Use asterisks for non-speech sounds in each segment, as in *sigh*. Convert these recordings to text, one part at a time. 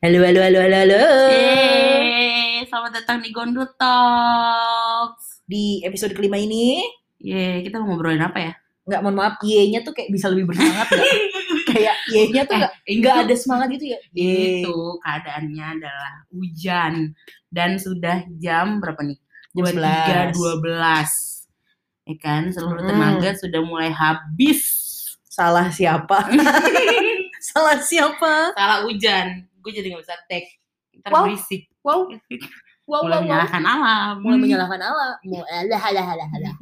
Halo, halo, halo, halo, halo. Yeay, selamat datang di Gondu Talks. Di episode kelima ini, Yeay, kita mau ngobrolin apa ya? nggak mohon maaf, Y-nya tuh kayak bisa lebih bersemangat nggak? *laughs* kayak Y-nya tuh nggak Eh, nggak itu- ada semangat gitu ya? Itu keadaannya adalah hujan dan sudah jam berapa nih? Jam 11. 12. Ya kan, seluruh Hmm. tenaga sudah mulai habis. Salah siapa? *laughs* Salah siapa? Salah hujan. Gue jadi nggak bisa take. Ntar Wow. berisik. Wow, *laughs* wow, wow, wow. mulai menyalahkan alam. Mulai menyalahkan Allah. *laughs* Mulai alah, alah, alah, alah.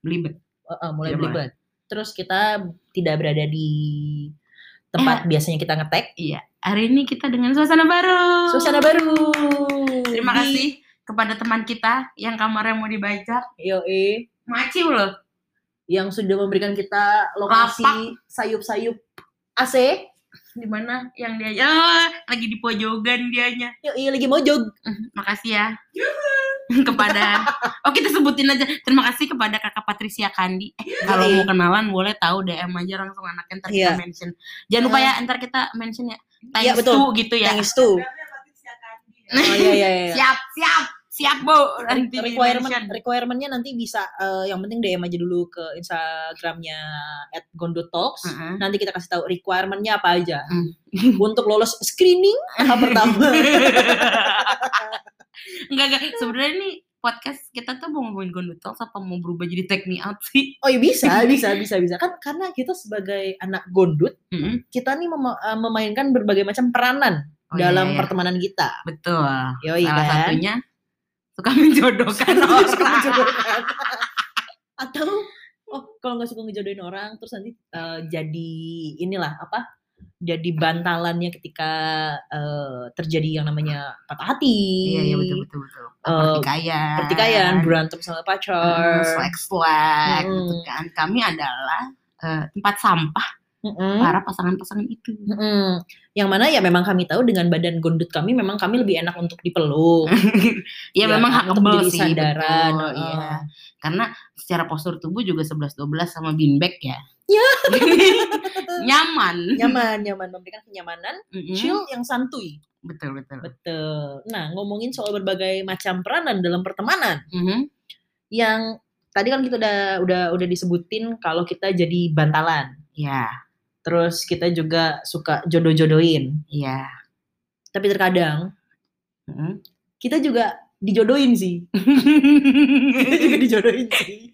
Belibet. Uh, uh, mulai belibet. Terus kita tidak berada di tempat biasanya kita ngetek. Iya, hari ini kita dengan suasana baru. Suasana baru. Terima Di- kasih kepada teman kita yang kamarnya mau dibajak. Yoi. Maci loh. Yang sudah memberikan kita lokasi sayup-sayup AC. Di mana yang dia oh, lagi di pojokan dianya. Yoi, lagi mojog. Eh, Makasih ya. *laughs* kepada Oh, kita sebutin aja. Terima kasih kepada Kakak Patricia Kandi. Eh, kalau mau kenalan boleh tahu DM aja langsung anaknya ntar Iya. kita mention. Jangan lupa ya ntar kita mention ya. Thanks Iya, betul. to gitu ya. Thanks to. Oh iya iya iya. *laughs* Siap, siap. Siap, Bu. Requirement requirementnya nanti bisa eh, yang penting DM aja dulu ke Instagramnya @gondotalks. Heeh. Nanti kita kasih tahu requirementnya apa aja Hmm. *laughs* untuk lolos screening tahap *laughs* pertama. Enggak, enggak. Sebenarnya ini podcast kita tuh mau ngomongin Gondut Talks apa mau berubah jadi take me out sih? Oh iya bisa *laughs* bisa bisa bisa kan karena kita sebagai anak gondut Mm-mm. kita nih mema- eh, memainkan berbagai macam peranan Oh, iya, dalam iya. pertemanan kita. Betul. Yoi Salah kan. satunya suka menjodohkan *laughs* Suka orang. menjodohkan. *laughs* Atau oh kalau nggak suka ngejodohin orang terus nanti eh, jadi inilah apa? Jadi bantalannya ketika eh, terjadi yang namanya patah hati. Iya, iya betul betul betul. Eh, Pertikaian. Pertikaian, berantem sama pacar. Slack slack Mm. gitu kan. Kami adalah eh, tempat sampah Mm-mm. para pasangan-pasangan itu. Mm-mm. Yang mana ya memang kami tahu dengan badan gondut kami memang kami lebih enak untuk dipeluk. *laughs* Iya Ya memang kan, hak menjadi sih. sandaran, betul, heeh. iya. Karena secara postur tubuh juga 11-12 sama beanbag ya. Ya. *laughs* Nyaman. Nyaman, nyaman memberikan kenyamanan, Mm-mm. chill yang santuy. Betul betul. Betul. Nah, ngomongin soal berbagai macam peranan dalam pertemanan Mhm. yang tadi kan kita udah udah udah disebutin kalau kita jadi bantalan. Iya, Terus kita juga suka jodoh-jodohin. iya. Tapi terkadang Mhm. kita juga dijodohin sih. *laughs* kita juga dijodohin sih.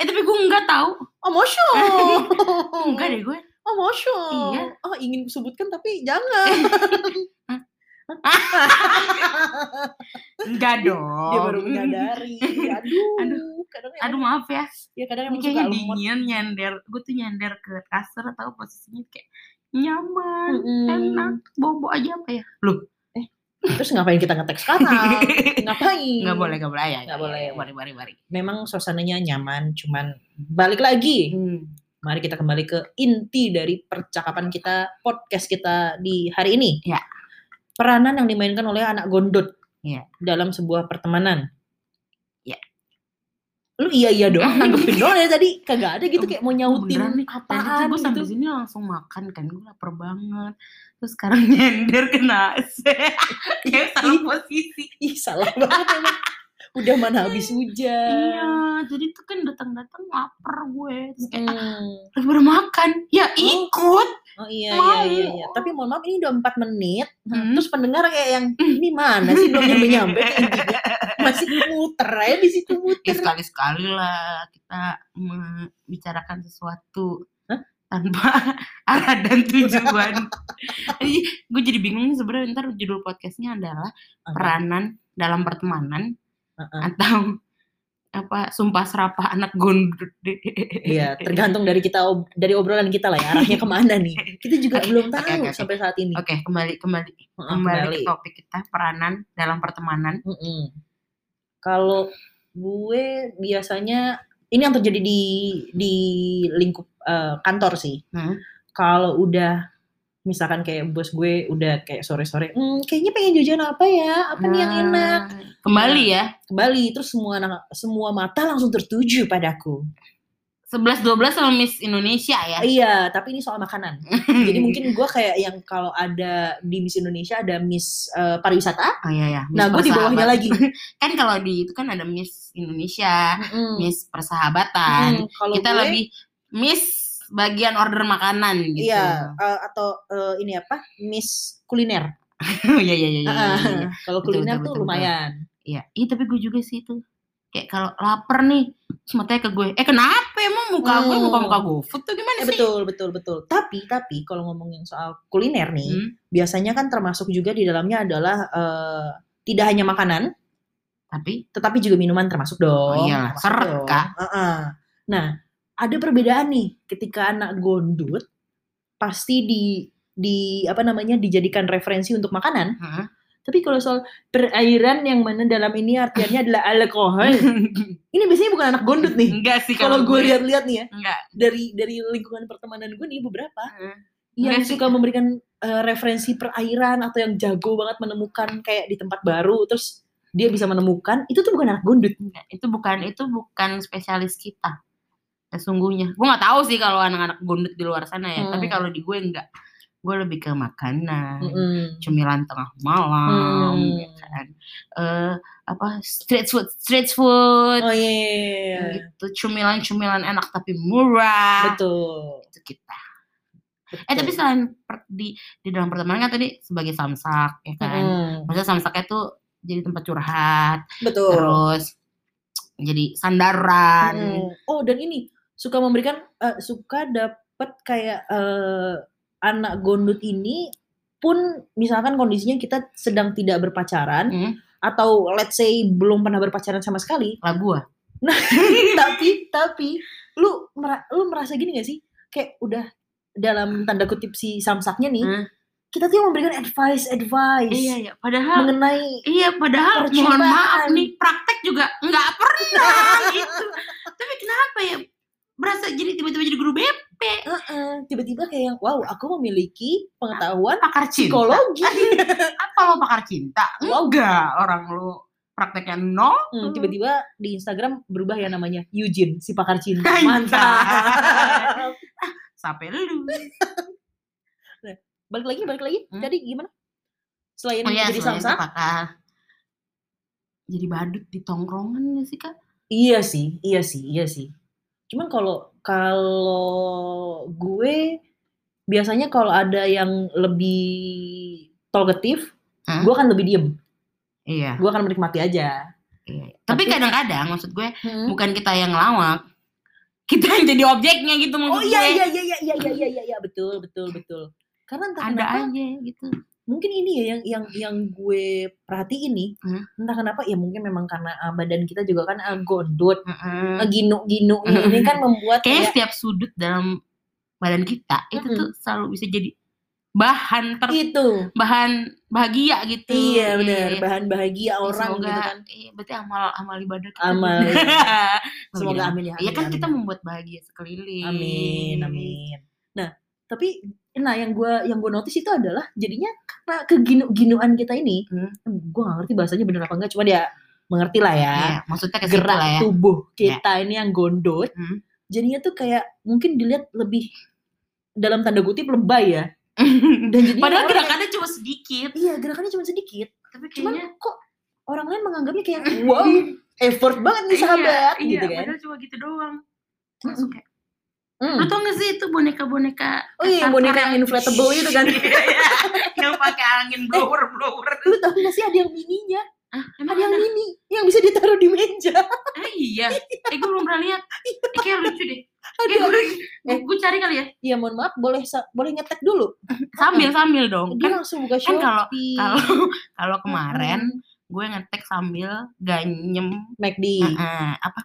eh tapi gue nggak tahu. Oh, mosyo. Enggak *laughs* deh gue. Oh, mosyo. Iya. Oh, ingin sebutkan tapi jangan. *laughs* Enggak dong. Dia baru menyadari. Aduh. Aduh. Kadang Aduh maaf ya. ya kadang emang kayaknya dingin nyender. Gue tuh nyender ke kasur atau posisinya kayak nyaman, Mm-mm. enak, bobo aja apa ya? Loh, Terus ngapain kita ngetek sekarang? *laughs* ngapain? nggak boleh, nggak boleh ya. Nggak boleh. Mari, mari, mari. Memang suasananya nyaman, cuman balik lagi. Mari kita kembali ke inti dari percakapan kita, podcast kita di hari ini. Ya. Peranan yang dimainkan oleh anak gondot Ya. dalam sebuah pertemanan. Ya. Lu iya iya doang, *laughs* nanggepin doang ya tadi. Kagak ada gitu kayak mau nyautin beneran nih. Apaan gue sampai gitu. sini langsung makan kan, gue lapar banget. Terus sekarang *laughs* nyender kena AC. ya salah posisi. Ih salah banget emang. *laughs* Udah mana habis hujan. Iya, jadi tuh kan datang-datang lapar gue. Terus kayak, ah, Hmm. baru makan. Ya ikut. Oh iya Mau. iya iya iya. Tapi mohon maaf ini udah 4 menit. Hmm. Terus pendengar kayak yang ini mana sih belum nyampe nyampe. *laughs* Masih muter aja di situ Ya muter. sekali-sekali lah kita membicarakan sesuatu tanpa *laughs* arah dan tujuan. Gue jadi bingung sebenarnya ntar judul podcastnya adalah peranan dalam pertemanan Heeh. atau apa sumpah serapah anak gondrong. Iya, tergantung dari kita ob- dari obrolan kita lah ya arahnya ke mana nih. Kita juga Oke, belum tahu oke, oke. sampai saat ini. Oke, kembali kembali Heeh, kembali ke topik kita peranan dalam pertemanan. Mm-mm. Kalau gue biasanya ini yang terjadi di di lingkup eh, kantor sih. Hmm. Kalau udah misalkan kayak bos gue udah kayak sore-sore, "Hmm, kayaknya pengen jajan apa ya? Apa nih yang Nah, enak? Kembali ya Kembali terus semua anak semua mata langsung tertuju padaku. 11 12 sama Miss Indonesia ya. Iya, tapi ini soal makanan. *laughs* Jadi mungkin gue kayak yang kalau ada di Miss Indonesia ada Miss eh, pariwisata. Oh iya ya. Nah, gue di bawahnya lagi. *laughs* kan kalau di itu kan ada Miss Indonesia, Mm-mm. Miss Persahabatan. Mm, kalau Kita gue, lebih Miss bagian order makanan gitu. Iya, eh, atau eh, ini apa? Miss kuliner. *laughs* Iya iya iya iya. iya, iya. Kalau Betul, kuliner betul, tuh betul, lumayan. Iya, iya tapi gue juga sih itu. Kayak kalau lapar nih, terus matanya ke gue, eh kenapa emang muka gue Hmm. muka-muka GoFood tuh gimana Eh, sih? betul, betul, betul. Tapi, tapi kalau ngomongin soal kuliner nih, Hmm, biasanya kan termasuk juga di dalamnya adalah eh, tidak hanya makanan, tapi tetapi juga minuman termasuk dong. Oh iyalah, Termasuk seret. Kak. Heeh. Nah, ada perbedaan nih ketika anak gondut pasti di di apa namanya dijadikan referensi untuk makanan. Heeh. Tapi kalau soal perairan yang mana dalam ini artinya *laughs* adalah alkohol, ini biasanya bukan anak gondut nih. enggak sih Kalau gue lihat-lihat nih ya enggak. dari dari lingkungan pertemanan gue nih beberapa Heeh. yang Enggak sih. suka memberikan eh, referensi perairan atau yang jago banget menemukan kayak di tempat baru terus dia bisa menemukan itu tuh bukan anak gondut. Enggak, itu bukan itu bukan spesialis kita. Sesungguhnya. Gue nggak tahu sih kalau anak-anak gondut di luar sana ya, Hmm. tapi kalau di gue enggak. Gue lebih ke makanan, Mm-mm. cemilan tengah malam, Hmm. ya kan. Eh apa street food, street food. Oh iya, iya, iya. gitu cemilan-cemilan enak tapi murah betul. itu kita eh tapi selain per- di di dalam pertemanan kan tadi sebagai samsak ya kan Mm-mm. maksudnya samsaknya tuh jadi tempat curhat betul. terus jadi sandaran Mm. Oh dan ini suka memberikan eh, suka dapat kayak eh, anak gondut ini pun misalkan kondisinya kita sedang tidak berpacaran Hmm, atau let's say belum pernah berpacaran sama sekali. Lah gua *laughs* tapi tapi lu lu merasa gini gak sih? Kayak udah dalam tanda kutip si samsaknya nih Hmm. kita tuh yang memberikan advice advice iya iya. Padahal mengenai iya padahal mohon maaf nih praktek juga nggak pernah *laughs* gitu berasa jadi tiba-tiba jadi guru BP "Eh-eh," tiba-tiba kayak yang wow aku memiliki pengetahuan pakar cinta. psikologi. *laughs* Apa lo pakar cinta? Wow. enggak orang lu prakteknya nol? Hmm, tiba-tiba di Instagram berubah ya namanya Eugene si pakar cinta. Mantap. Sampai lu. *laughs* Balik lagi balik lagi. Hmm. tadi gimana? Selain oh ya jadi apakah jadi badut di tongkrongan gak sih kak? Iya sih iya sih iya sih. Cuman kalau kalau gue biasanya kalau ada yang lebih talkative, hmm? gue akan lebih diem. Iya. Gue akan menikmati aja. Iya. iya. Tapi kadang-kadang maksud gue hmm? bukan kita yang lawak, kita yang jadi objeknya gitu maksud oh, iya, gue. Oh iya iya iya iya iya iya iya betul betul betul. Karena entah ada kenapa, aja gitu mungkin ini ya yang yang yang gue perhatiin nih Hmm. entah kenapa ya mungkin memang karena ah, badan kita juga kan ah, gondot Heeh. ah, ginu-ginu nih. ini kan membuat kayak setiap sudut dalam badan kita itu Mm-mm. tuh selalu bisa jadi bahan ter itu bahan bahagia gitu. iya benar Iya. bahan bahagia Ya, orang semoga, gitu kan Iya, berarti amal amal ibadah kita. Amal, iya. *laughs* semoga Iya. amin ya Iya amin, kan amin, kita membuat bahagia sekeliling. amin amin nah tapi nah yang gue yang gue notice itu adalah jadinya karena keginu-ginuan kita ini Hmm. gue gak ngerti bahasanya bener apa enggak cuma dia mengerti lah ya Iya, maksudnya gerak lah ya. tubuh kita ini yang gondot Hmm. jadinya tuh kayak mungkin dilihat lebih dalam tanda kutip lebay ya *laughs* dan jadinya Padahal gerakannya cuma sedikit. iya gerakannya cuma sedikit Tapi cuman kayaknya kok orang lain menganggapnya kayak *laughs* wow effort banget nih Iya, sahabat iya, gitu kan Padahal cuma gitu doang. Langsung kayak, Hmm. Lu tau gak sih itu boneka-boneka Oh iya, boneka yang inflatable itu kan. *laughs* yang pakai angin blower blower. lu tau gak sih ada yang mininya Ah, emang ada yang mini yang bisa ditaruh di meja Ah, iya. *laughs* Eh gue belum pernah lihat. Eh, kayak lucu deh. ada Kayak gue, gue, gue cari kali ya. ya mohon maaf boleh boleh ngetek dulu Sambil sambil dong. dia Kan langsung buka kan kalau- Shopee kalau *laughs* kalau kemarin gue ngetek sambil ganyem McD eh, apa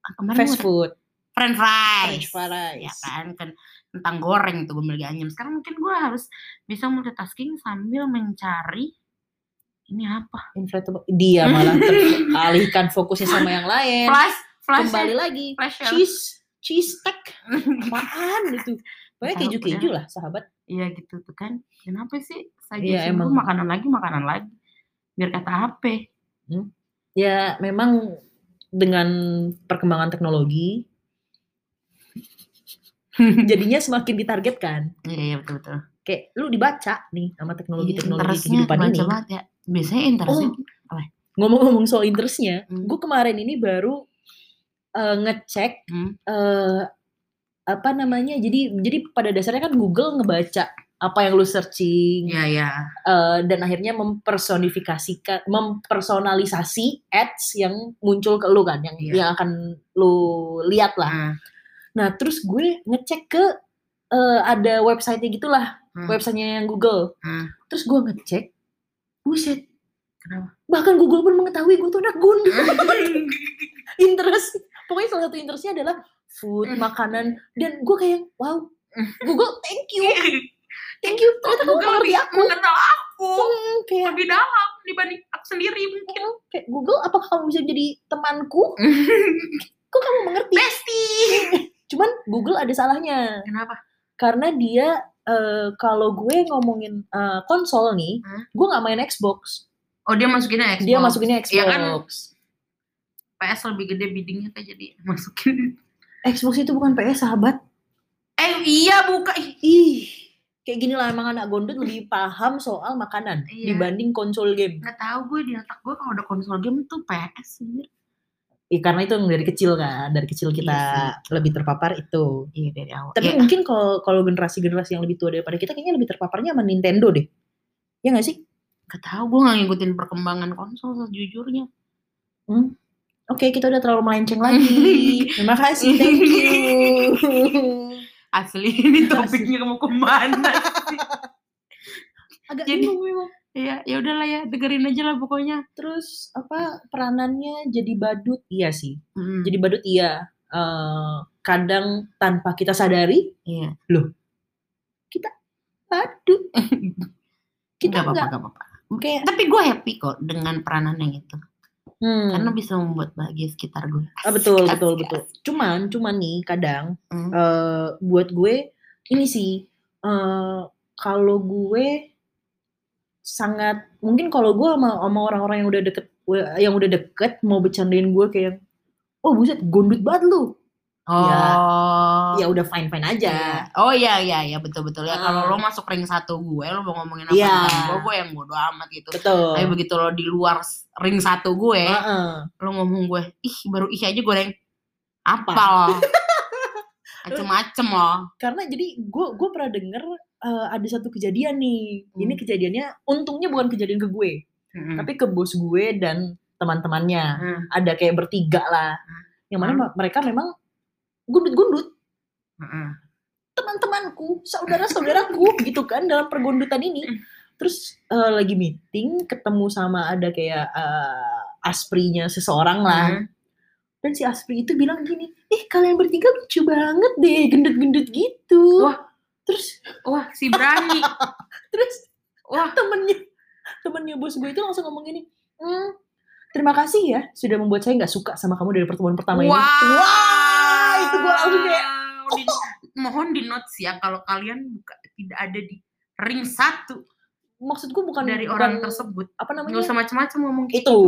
ah, kemarin fast gue food french fries. French fries. Ya kan, kan tentang goreng tuh gue beli ganyem. Sekarang mungkin gue harus bisa multitasking sambil mencari ini apa? inflatable dia malah teralihkan fokusnya sama yang lain Flash, flash, kembali lagi flash cheese cheese steak *laughs* apaan itu pokoknya Tahu, keju keju lah sahabat Iya gitu tuh kan. Kenapa sih? Saya Iya, emang makanan lagi, makanan lagi. Biar kata HP. ya memang dengan perkembangan teknologi *laughs* Jadinya semakin ditargetkan. Iya, iya betul betul. Kayak lu dibaca nih sama teknologi-teknologi Interestnya kehidupan ini. banget ya. Biasanya interestnya Oh. Ngomong-ngomong soal interestnya, Hmm. gue kemarin ini baru eh, ngecek Hmm. eh apa namanya? Jadi jadi pada dasarnya kan Google ngebaca apa yang lu searching Iya, iya. eh, dan akhirnya mempersonifikasikan mempersonalisasi ads yang muncul ke lu kan yang Iya. yang akan lu lihat lah. Ah, Nah, terus gue ngecek ke eh, ada website-nya gitulah, Hmm. websitenya yang Google. Hmm. Terus gue ngecek, buset, Kenapa? bahkan Google pun mengetahui gue tuh anak gundul. *laughs* interest, pokoknya salah satu interestnya adalah food, Hmm. makanan, dan gue kayak, wow, Google, thank you, *laughs* thank you. Ternyata kamu Google mengerti lebih aku. mengenal aku Hmm, kayak, lebih dalam dibanding aku sendiri mungkin. kayak Google, apakah kamu bisa jadi temanku? *laughs* Kok kamu mengerti? Bestie. Cuman Google ada salahnya. Kenapa? karena dia eh, kalau gue ngomongin eh, konsol nih, Hmm? gue nggak main Xbox. Oh dia masukinnya Xbox. Dia masukinnya Xbox. Iya kan? PS lebih gede biddingnya kayak jadi *laughs* masukin. Xbox itu bukan PS sahabat. Eh iya buka. Ih, kayak gini lah emang anak gondot lebih paham soal makanan Iya. dibanding konsol game. nggak tahu gue di otak gue kalau udah konsol game tuh PS. anjir. Ih, karena itu dari kecil kan, dari kecil kita Iya lebih terpapar itu. Iya dari awal. Tapi Iya. mungkin kalau kalau generasi-generasi yang lebih tua daripada kita kayaknya lebih terpaparnya sama Nintendo deh. Ya nggak sih? Gak tahu gue gak ngikutin perkembangan konsol sejujurnya. Oke, kita udah terlalu melenceng lagi. *laughs* Terima kasih, thank you. *laughs* Asli ini topiknya mau ke mana sih? *laughs* Agak Jadi- bingung memang. Iya, ya udahlah ya, dengerin aja lah pokoknya. Terus apa peranannya jadi badut? Iya sih. Mm, Jadi badut iya. Eh, kadang tanpa kita sadari iya. badut. Kita Gak apa-apa, enggak gak apa-apa. kayak Tapi gue happy kok dengan peranan yang itu. hmm. Karena bisa membuat bahagia sekitar gue. Ah, betul Asik, betul asik, betul. Cuman cuman nih kadang Hmm. eh buat gue ini sih eh kalau gue sangat mungkin kalau gue sama, sama orang-orang yang udah deket yang udah deket mau bercandain gue kayak oh buset gondut banget lu Oh. ya udah fine fine aja Iya. Oh iya iya iya betul betul ya. Kalau Ah. lo masuk ring satu gue, lo mau ngomongin apa Iya. tentang gue, gue yang bodo amat gitu. betul Tapi begitu lo di luar ring satu gue, Heeh. lo ngomong gue, ih baru ih aja gue yang apa lo? *laughs* Macem-macem lo. karena jadi gue gue pernah denger eh, ada satu kejadian nih ini Hmm. kejadiannya untungnya bukan kejadian ke gue Mm-mm. tapi ke bos gue dan teman-temannya Hmm. ada kayak bertiga lah yang mana ma- mereka memang gundut-gundut Mm-mm. teman-temanku saudara-saudaraku *laughs* gitu kan dalam pergundutan ini terus eh, lagi meeting ketemu sama ada kayak eh, asprinya seseorang lah Hmm. dan si aspri itu bilang gini eh kalian bertiga lucu banget deh gendut-gendut gitu Wah. Terus? Wah si berani. *laughs* terus? Wah. Temennya temennya bos gue itu langsung ngomong gini hmm, terima kasih ya sudah membuat saya nggak suka sama kamu dari pertemuan pertama ini. Wah. itu gue langsung kayak Di- mohon di notes ya kalau kalian buka, tidak ada di ring satu maksud gue bukan dari bukan- orang tersebut. apa namanya? Nggak usah macam-macam ngomong kayak itu.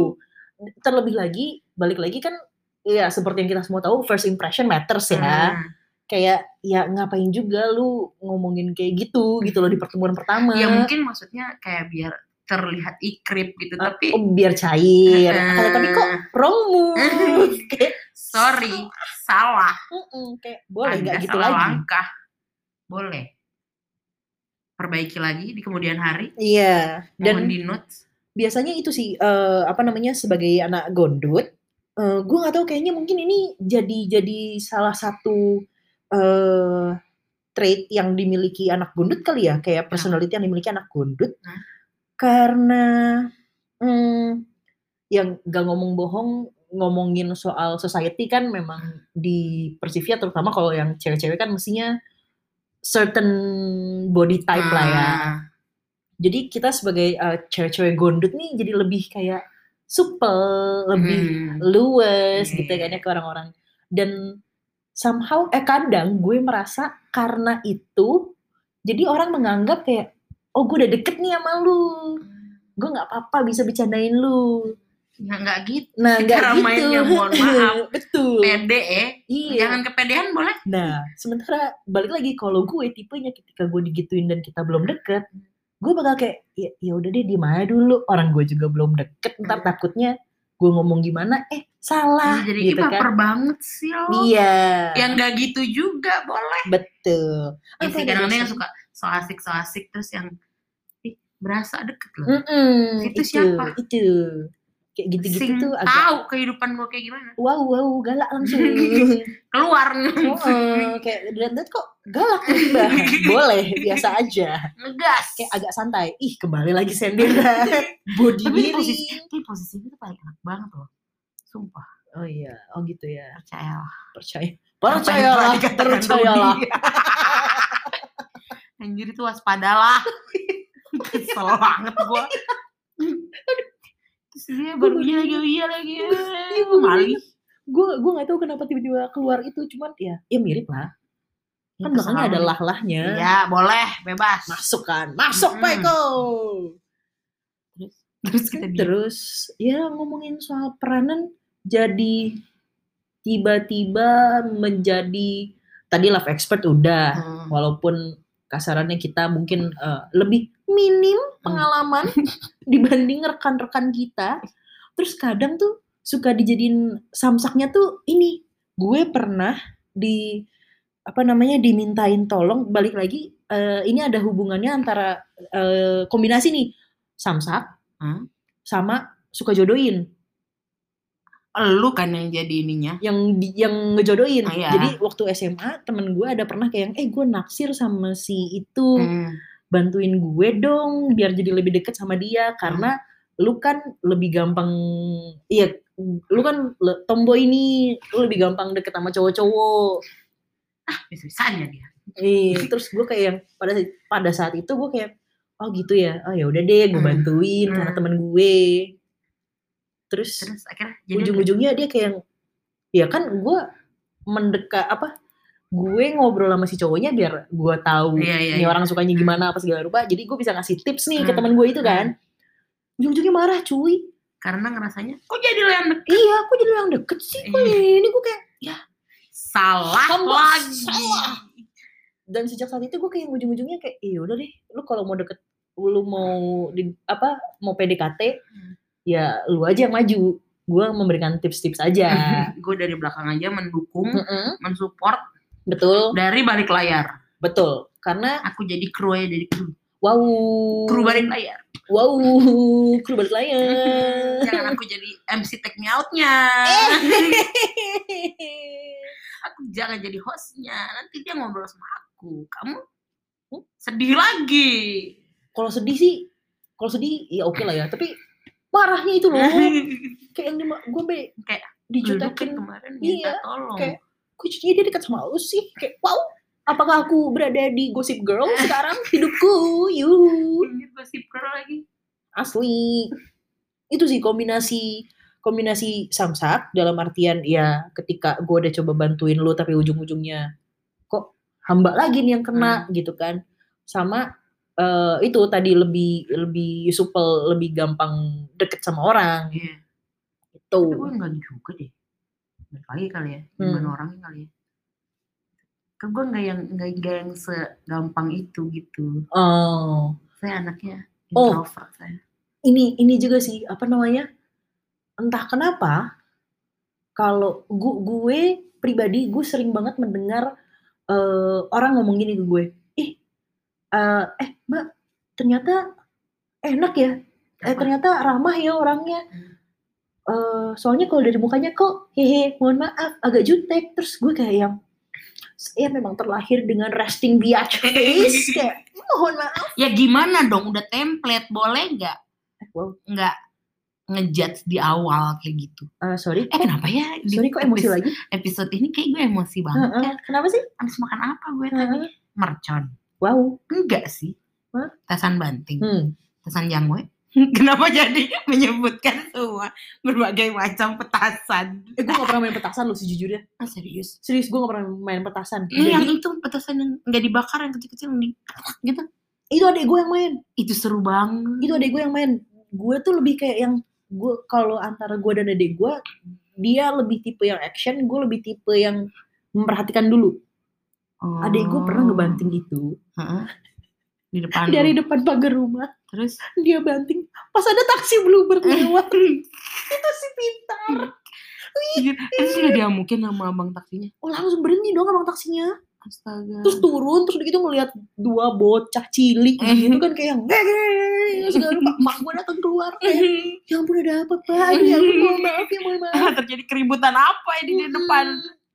terlebih lagi balik lagi kan ya seperti yang kita semua tahu first impression matters ya. Hmm. Kayak ya ngapain juga lu ngomongin kayak gitu gitu loh di pertemuan pertama. Ya mungkin maksudnya kayak biar terlihat ikrip gitu Ah, tapi oh, biar cair. Kalau tapi kok move *laughs* kayak sorry salah. Mm-mm, kayak boleh nggak gitu salah lagi? langkah. Boleh. Perbaiki lagi di kemudian hari. Iya. Dan dan di notes. biasanya itu sih eh, apa namanya sebagai anak gondut eh gue nggak tahu kayaknya mungkin ini jadi jadi salah satu eh trait yang dimiliki anak gondut kali ya kayak personality yang dimiliki anak gondut Nah. karena hmm, yang gak ngomong bohong ngomongin soal society kan memang di Persivia terutama kalau yang cewek-cewek kan mestinya certain body type lah ya Ah, jadi kita sebagai uh, cewek-cewek gondut nih jadi lebih kayak supel, lebih hmm. luwes Iya, gitu iya, kan ya ke orang-orang. Dan somehow eh kadang gue merasa karena itu jadi orang menganggap kayak oh gue udah deket nih sama lu. Gue nggak apa-apa bisa bercandain lu. nggak nggak gitu Nah, Cara gitu. mainnya, mohon *laughs* maaf. Betul. pede eh Iya. jangan kepedean boleh Nah, sementara balik lagi kalau gue tipenya ketika gue digituin dan kita belum deket, gue bakal kayak ya, ya udah deh diem aja dulu. Orang gue juga belum deket, ntar Hmm. takutnya gue ngomong gimana, eh salah jadi gitu kan. baper banget sih lo Iya. yang nggak gitu juga boleh betul. ya sih ada kadang-kadang yang suka so asik so asik terus yang berasa deket loh Mm-mm, Itu siapa? Itu. Kayak gitu-gitu tuh agak tahu kehidupan gue kayak gimana wow wow galak langsung. *laughs* keluar oh, kayak lihat kok galak tiba *laughs* Boleh, biasa aja. ngegas Kayak agak santai. Ih, kembali lagi sendirian. *laughs* Body Tapi miring. posisi tapi posisi itu paling enak banget loh sumpah Oh iya, oh gitu ya. percaya Percaya. Percayalah, percayalah. Anjir itu waspadalah kesel banget gua terus dia baru iya lagi iya lagi Iya, gua mali Gue gue nggak tahu kenapa tiba-tiba keluar itu, cuman ya, ya mirip lah. Kan belakangnya ada lah-lahnya. ya boleh bebas Masuk kan, masuk Mm-mm. Pak Eko. terus kita diem. Terus ya ngomongin soal peranan jadi tiba-tiba menjadi tadi love expert udah Hmm. walaupun kasarannya kita mungkin eh, lebih minim Hmm. pengalaman *laughs* dibanding rekan-rekan kita. Terus kadang tuh suka dijadiin samsaknya tuh ini gue pernah di apa namanya dimintain tolong balik lagi eh, ini ada hubungannya antara eh, kombinasi nih samsak Hmm. sama suka jodohin lu kan yang jadi ininya yang yang ngejodohin. Ah, iya. Jadi waktu SMA temen gue ada pernah kayak yang eh gue naksir sama si itu Hmm. Bantuin gue dong biar jadi lebih deket sama dia karena lu kan lebih gampang iya lu kan le- tomboy ini lu lebih gampang deket sama cowok-cowok. bisa-bisanya dia Iya, terus gue kayak yang pada pada saat itu gue kayak oh gitu ya. Oh ya udah deh gue Hmm. bantuin karena Hmm. temen gue. Terus terus akhirnya ujung-ujungnya dia kayak yang ya kan gue mendekat apa gue ngobrol sama si cowoknya biar gue tahu Iya, iya, ini iya. orang sukanya gimana apa segala rupa jadi gue bisa ngasih tips nih ke Hmm. teman gue itu kan ujung-ujungnya marah cuy karena ngerasanya kok jadi lo yang deket iya aku jadi yang deket sih kok Iya. ini gue kayak salah Hamba lagi salah. dan sejak saat itu gue kayak ujung-ujungnya kayak iya udah deh lu kalau mau deket lu mau di apa mau PDKT Hmm. ya lu aja yang maju gue memberikan tips-tips aja *laughs* gue dari belakang aja mendukung Mm-mm. mensupport betul. Dari balik layar. Betul. Karena aku jadi kru aja dari kru. Wow. Kru balik layar. Wow. Kru balik layar. *laughs* Jangan aku jadi MC take me outnya. *laughs* Aku jangan jadi hostnya. Nanti dia ngobrol sama aku. Kamu Hmm? sedih lagi. Kalau sedih sih kalau sedih ya oke lah ya. Tapi marahnya itu loh. *laughs* Kayak yang di gue be Kayak, Dijutekin kemarin minta Iya, tolong. kayak kok jadinya dia dekat sama lu sih? Kayak wow apakah aku berada di Gossip Girl *laughs* sekarang? Hidupku Ini gosip girl lagi. Asli. Itu sih kombinasi kombinasi samsak dalam artian ya ketika gue udah coba bantuin lu tapi ujung-ujungnya kok hamba lagi nih yang kena gitu kan. Sama eh, itu tadi lebih lebih supel lebih gampang deket sama orang. Iya. Itu. Gue enggak juga deh. Balik lagi kali ya, Hmm. gimana orangnya kali ya. Kan gue enggak yang enggak yang segampang itu gitu. oh Saya anaknya Oh. introvert saya. ini ini juga sih apa namanya entah kenapa kalau gu- gue pribadi gue sering banget mendengar eh, orang ngomong gini ke gue ih eh, eh mbak ternyata enak ya eh ternyata ramah ya orangnya Hmm. Eh, soalnya kalau dari mukanya kok hehe mohon maaf agak jutek terus gue kayak yang saya memang terlahir dengan resting biatch face *laughs* kayak mohon maaf Ya gimana dong, udah template, boleh nggak? Eh, wow Nggak ngejudge di awal kayak gitu. Eh, sorry Eh kenapa ya? di sorry kok emosi episode, lagi Episode ini kayak gue emosi banget Heeh, ya. kenapa sih Habis makan apa gue tadi? Heeh. Mercon. wow Enggak sih. Hah? Tasan banting. Hmm. Petasan jamu *laughs* Kenapa jadi menyebutkan semua berbagai macam petasan? Eh, gue gak pernah main petasan loh sejujurnya. Ah, serius? Serius, gue gak pernah main petasan. Ini yang itu petasan yang nggak dibakar yang kecil-kecil yang di gitu. itu adek gue yang main. Itu seru banget. Itu adek gue yang main. Gue tuh lebih kayak yang gue kalau antara gue dan adik gue dia lebih tipe yang action gue lebih tipe yang memperhatikan dulu adik gue pernah ngebanting gitu Oh. Di depan. dari depan pagar rumah. Terus? Dia banting pas ada taksi bluebird lewat. *laughs* Itu si pintar. Iya, terus juga diamukin sama abang taksinya. oh langsung berhenti dong abang taksinya. Astaga. terus turun terus gitu ngelihat dua bocah cilik *laughs* gitu kan kayak yang segala rupa mak gue datang keluar kayak *laughs* ya ampun ada apa pak? Ya ampun mohon maaf ya mohon maaf. Terjadi keributan apa ini di depan?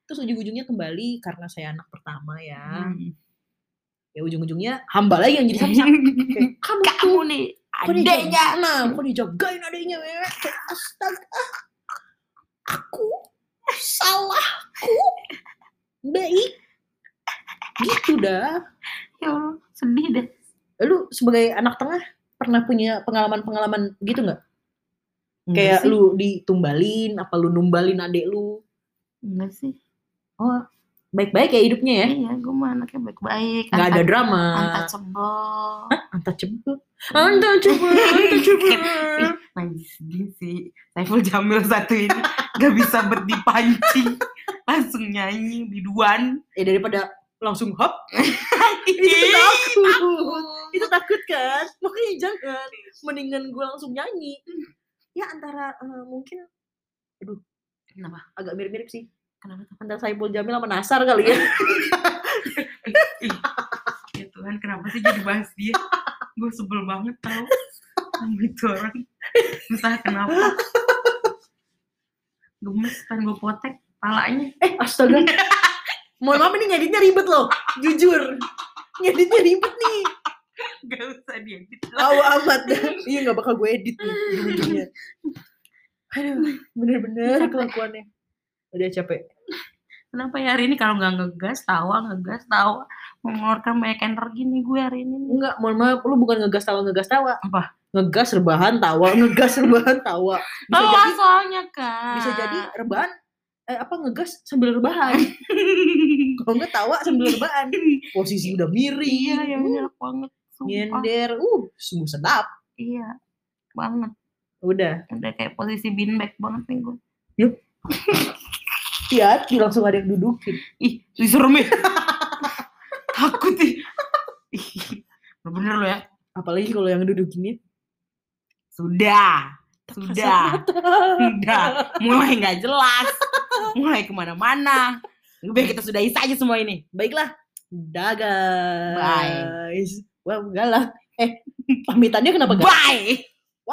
terus ujung-ujungnya kembali karena saya anak pertama ya. Hmm. Ya ujung-ujungnya hamba lagi yang jadi samsak *laughs* kamu tuh Kamu nih adeknya. nah kok dijagain adiknya ya kayak astaga aku salahku baik gitu dah Ya sedih deh. lu sebagai anak tengah pernah punya pengalaman-pengalaman gitu nggak kayak sih. lu ditumbalin apa lu numbalin adik lu Enggak sih. oh baik-baik ya hidupnya ya Iya, gue mah anaknya baik-baik. nggak ada Anta- drama Untouchable. untouchable untouchable untouchable Lagi sedih sih. Saiful Jamil satu ini gak bisa berdipancing. Langsung nyanyi biduan. ya daripada langsung hop *laughs* itu takut itu takut kan makanya jangan mendingan gue langsung nyanyi ya antara eh, mungkin Kenapa? agak mirip-mirip sih Kenapa tuh? antara Saipul Jamil sama Nasar kali ya *laughs* ya Tuhan, kenapa sih jadi bahas dia? Gue sebel banget tau sama itu orang. Entah kenapa. Gemes kan gue potek palanya. eh astaga mohon maaf ini ngeditnya ribet loh jujur ngeditnya ribet nih Gak usah diedit. awa amat iya nggak bakal gue edit nih *laughs* aduh bener-bener kelakuannya udah capek Kenapa ya hari ini kalau nggak ngegas, tawa, ngegas, tawa. Mengeluarkan banyak energi nih gue hari ini. enggak mohon maaf lu bukan ngegas tawa ngegas tawa Apa? ngegas rebahan tawa *laughs* ngegas rebahan tawa bisa Tawa jadi soalnya kan. bisa jadi rebahan eh apa ngegas sambil rebahan *laughs* kalau nggak tawa sambil rebahan posisi udah miring Iya, ya uh, bener banget. Sumpah. nyender uh sungguh sedap Iya, banget. udah Udah kayak posisi beanbag banget nih gue. *laughs* hati-hati langsung ada yang dudukin Ih, serem ya. *laughs* Takut ih. Ih, bener lo ya. apalagi kalau yang dudukinnya Sudah. Sudah. Kasar Sudah. Mulai nggak jelas. Mulai ke mana-mana. Lebih kita sudahi saja semua ini. baiklah dadah Bye. wah galak eh pamitannya kenapa galak Bye.